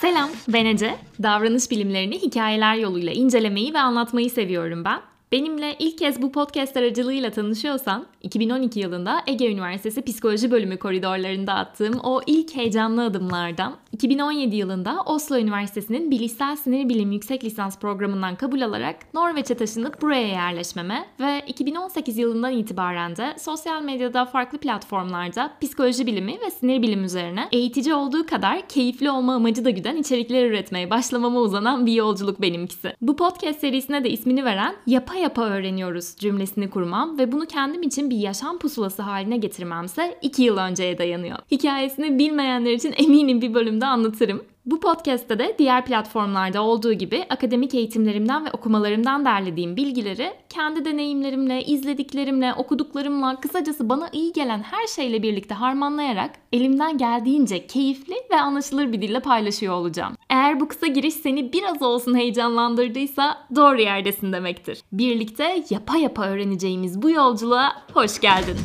Selam, ben Ece. Davranış bilimlerini hikayeler yoluyla incelemeyi ve anlatmayı seviyorum ben. Benimle ilk kez bu podcast aracılığıyla tanışıyorsan, 2012 yılında Ege Üniversitesi Psikoloji Bölümü koridorlarında attığım o ilk heyecanlı adımlardan, 2017 yılında Oslo Üniversitesi'nin Bilişsel Sinir Bilim Yüksek Lisans Programı'ndan kabul alarak Norveç'e taşınıp buraya yerleşmeme ve 2018 yılından itibaren de sosyal medyada farklı platformlarda psikoloji bilimi ve sinir bilim üzerine eğitici olduğu kadar keyifli olma amacı da güden içerikler üretmeye başlamama uzanan bir yolculuk benimkisi. Bu podcast serisine de ismini veren Yapa yapa öğreniyoruz cümlesini kurmam ve bunu kendim için bir yaşam pusulası haline getirmemse 2 yıl önceye dayanıyor. Hikayesini bilmeyenler için eminim bir bölümde anlatırım. Bu podcast'te de diğer platformlarda olduğu gibi akademik eğitimlerimden ve okumalarımdan derlediğim bilgileri kendi deneyimlerimle, izlediklerimle, okuduklarımla, kısacası bana iyi gelen her şeyle birlikte harmanlayarak elimden geldiğince keyifli ve anlaşılır bir dille paylaşıyor olacağım. Eğer bu kısa giriş seni biraz olsun heyecanlandırdıysa doğru yerdesin demektir. Birlikte yapa yapa öğreneceğimiz bu yolculuğa hoş geldin.